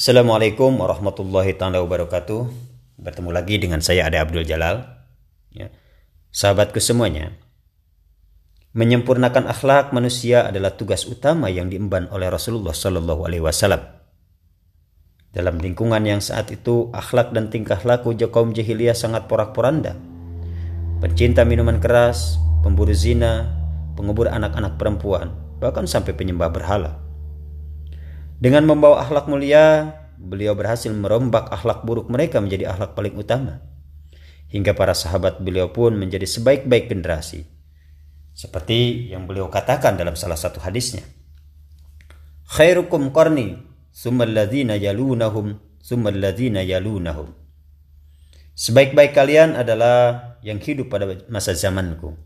Assalamualaikum warahmatullahi taala wabarakatuh. Bertemu lagi dengan saya Ade Abdul Jalal. Ya. Sahabatku semuanya, menyempurnakan akhlak manusia adalah tugas utama yang diemban oleh Rasulullah Shallallahu Alaihi Wasallam. Dalam lingkungan yang saat itu akhlak dan tingkah laku kaum jahiliyah sangat porak-poranda. Pencinta minuman keras, pemburu zina, pengubur anak-anak perempuan, bahkan sampai penyembah berhala. Dengan membawa akhlak mulia, beliau berhasil merombak akhlak buruk mereka menjadi akhlak paling utama. Hingga para sahabat beliau pun menjadi sebaik-baik generasi. Seperti yang beliau katakan dalam salah satu hadisnya. Khairukum qarni, summal ladzina yalunahum, summal ladzina yalunahum. Sebaik-baik kalian adalah yang hidup pada masa zamanku.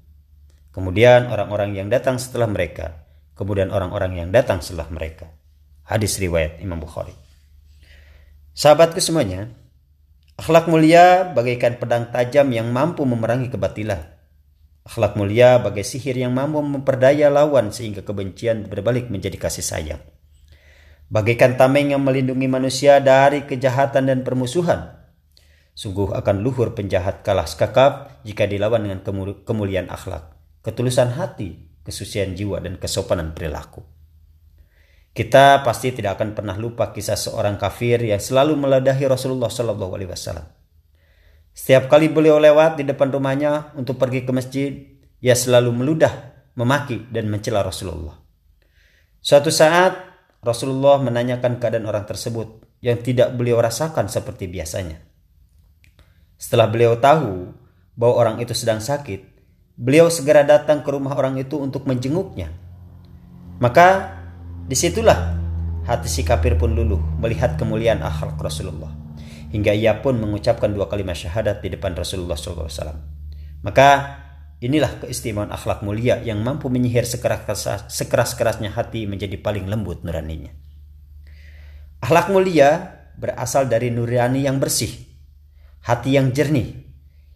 Kemudian orang-orang yang datang setelah mereka. Kemudian orang-orang yang datang setelah mereka. Hadis riwayat Imam Bukhari. Sahabatku semuanya, akhlak mulia bagaikan pedang tajam yang mampu memerangi kebatilan. Akhlak mulia bagai sihir yang mampu memperdaya lawan sehingga kebencian berbalik menjadi kasih sayang. Bagaikan tameng yang melindungi manusia dari kejahatan dan permusuhan. Sungguh akan luhur penjahat kalah sekakap jika dilawan dengan kemuliaan akhlak, ketulusan hati, kesucian jiwa, dan kesopanan perilaku. Kita pasti tidak akan pernah lupa kisah seorang kafir yang selalu meladahi Rasulullah Shallallahu Alaihi Wasallam. Setiap kali beliau lewat di depan rumahnya untuk pergi ke masjid, ia selalu meludah, memaki dan mencela Rasulullah. Suatu saat Rasulullah menanyakan keadaan orang tersebut yang tidak beliau rasakan seperti biasanya. Setelah beliau tahu bahwa orang itu sedang sakit, beliau segera datang ke rumah orang itu untuk menjenguknya. Maka Di situlah hati si kafir pun luluh melihat kemuliaan akhlak Rasulullah. Hingga ia pun mengucapkan dua kalimat syahadat di depan Rasulullah SAW. Maka inilah keistimewaan akhlak mulia yang mampu menyihir sekeras-kerasnya hati menjadi paling lembut nuraninya. Akhlak mulia berasal dari nurani yang bersih, hati yang jernih,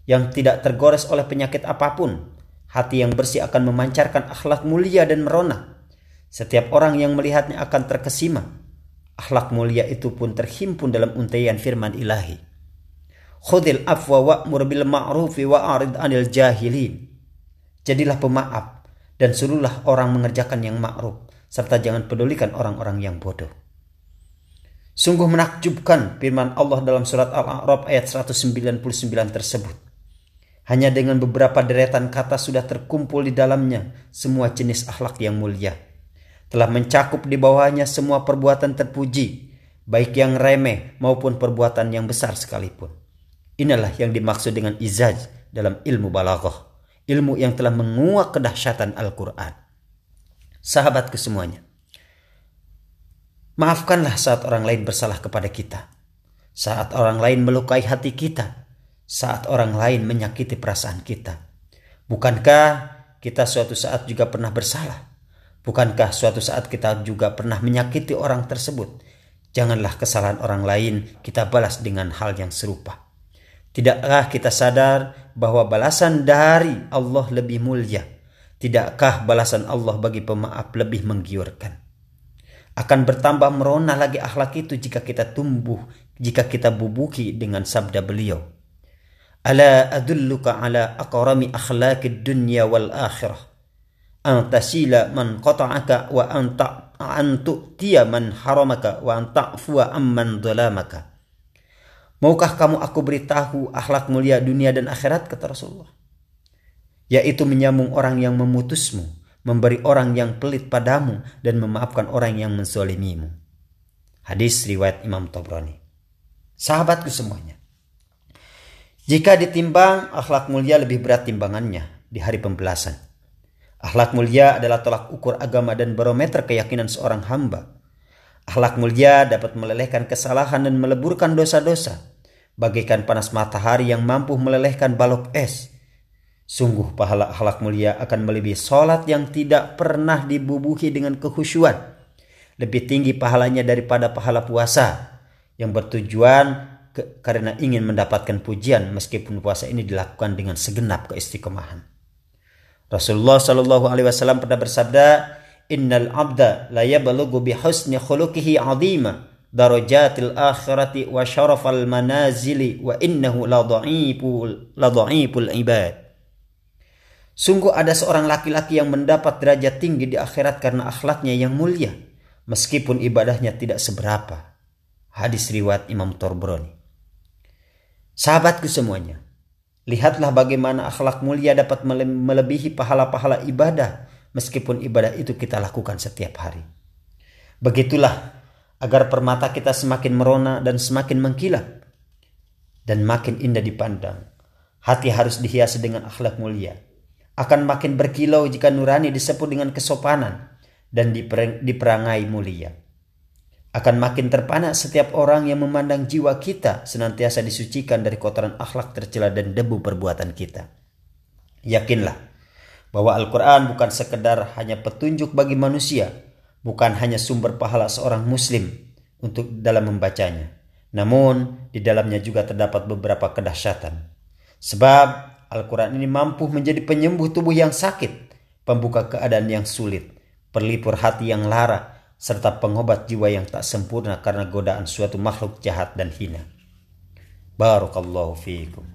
yang tidak tergores oleh penyakit apa pun. Hati yang bersih akan memancarkan akhlak mulia dan merona setiap orang yang melihatnya akan terkesima. Akhlak mulia itu pun terhimpun dalam untaian firman ilahi. Khudil afwa wa'mur bil ma'rufi wa'arid anil jahilin. Jadilah pemaaf dan suruhlah orang mengerjakan yang ma'ruf serta jangan pedulikan orang-orang yang bodoh. Sungguh menakjubkan firman Allah dalam surat Al-A'raf ayat 199 tersebut. Hanya dengan beberapa deretan kata sudah terkumpul di dalamnya semua jenis akhlak yang mulia telah mencakup di bawahnya semua perbuatan terpuji, baik yang remeh maupun perbuatan yang besar sekalipun. Inilah yang dimaksud dengan izaj dalam ilmu balaghah, ilmu yang telah menguak kedahsyatan Al-Quran. Sahabat kesemuanya, maafkanlah saat orang lain bersalah kepada kita, saat orang lain melukai hati kita, saat orang lain menyakiti perasaan kita. Bukankah kita suatu saat juga pernah bersalah? Bukankah suatu saat kita juga pernah menyakiti orang tersebut? Janganlah kesalahan orang lain kita balas dengan hal yang serupa. Tidakkah kita sadar bahwa balasan dari Allah lebih mulia? Tidakkah balasan Allah bagi pemaaf lebih menggiurkan? Akan bertambah merona lagi akhlak itu jika kita tumbuh, jika kita bubuki dengan sabda beliau. Ala adulluka ala aqrami akhlaqid dunya wal akhirah an tasila man qata'aka wa anta an tu'tiya man haramaka wa an ta'fuwa amman dhalamaka. Maukah kamu aku beritahu akhlak mulia dunia dan akhirat kata Rasulullah? Yaitu menyambung orang yang memutusmu, memberi orang yang pelit padamu dan memaafkan orang yang menzalimimu. Hadis riwayat Imam Tabrani. Sahabatku semuanya. Jika ditimbang, akhlak mulia lebih berat timbangannya di hari pembelasan. Akhlak mulia adalah tolak ukur agama dan barometer keyakinan seorang hamba. Akhlak mulia dapat melelehkan kesalahan dan meleburkan dosa-dosa, bagaikan panas matahari yang mampu melelehkan balok es. Sungguh pahala akhlak mulia akan melebihi sholat yang tidak pernah dibubuhi dengan kehusuan. Lebih tinggi pahalanya daripada pahala puasa yang bertujuan karena ingin mendapatkan pujian meskipun puasa ini dilakukan dengan segenap keistiqomahan. Rasulullah Shallallahu Alaihi Wasallam pernah bersabda, Innal abda la yabalughu bi husni khuluqihi azima darajatil akhirati wa syarafal manazili wa innahu la dha'iful la dha'iful ibad. Sungguh ada seorang laki-laki yang mendapat derajat tinggi di akhirat karena akhlaknya yang mulia, meskipun ibadahnya tidak seberapa. Hadis riwayat Imam Torbroni. Sahabatku semuanya, lihatlah bagaimana akhlak mulia dapat melebihi pahala-pahala ibadah, meskipun ibadah itu kita lakukan setiap hari. Begitulah agar permata kita semakin merona dan semakin mengkilat dan makin indah dipandang. Hati harus dihiasi dengan akhlak mulia akan makin berkilau jika nurani disebut dengan kesopanan dan diperangai mulia. Akan makin terpana setiap orang yang memandang jiwa kita senantiasa disucikan dari kotoran akhlak tercela dan debu perbuatan kita. Yakinlah bahwa Al-Quran bukan sekedar hanya petunjuk bagi manusia, bukan hanya sumber pahala seorang muslim untuk dalam membacanya. Namun di dalamnya juga terdapat beberapa kedahsyatan. Sebab Al-Quran ini mampu menjadi penyembuh tubuh yang sakit, pembuka keadaan yang sulit, perlipur hati yang lara, serta pengobat jiwa yang tak sempurna karena godaan suatu makhluk jahat dan hina. Barakallahu fiikum.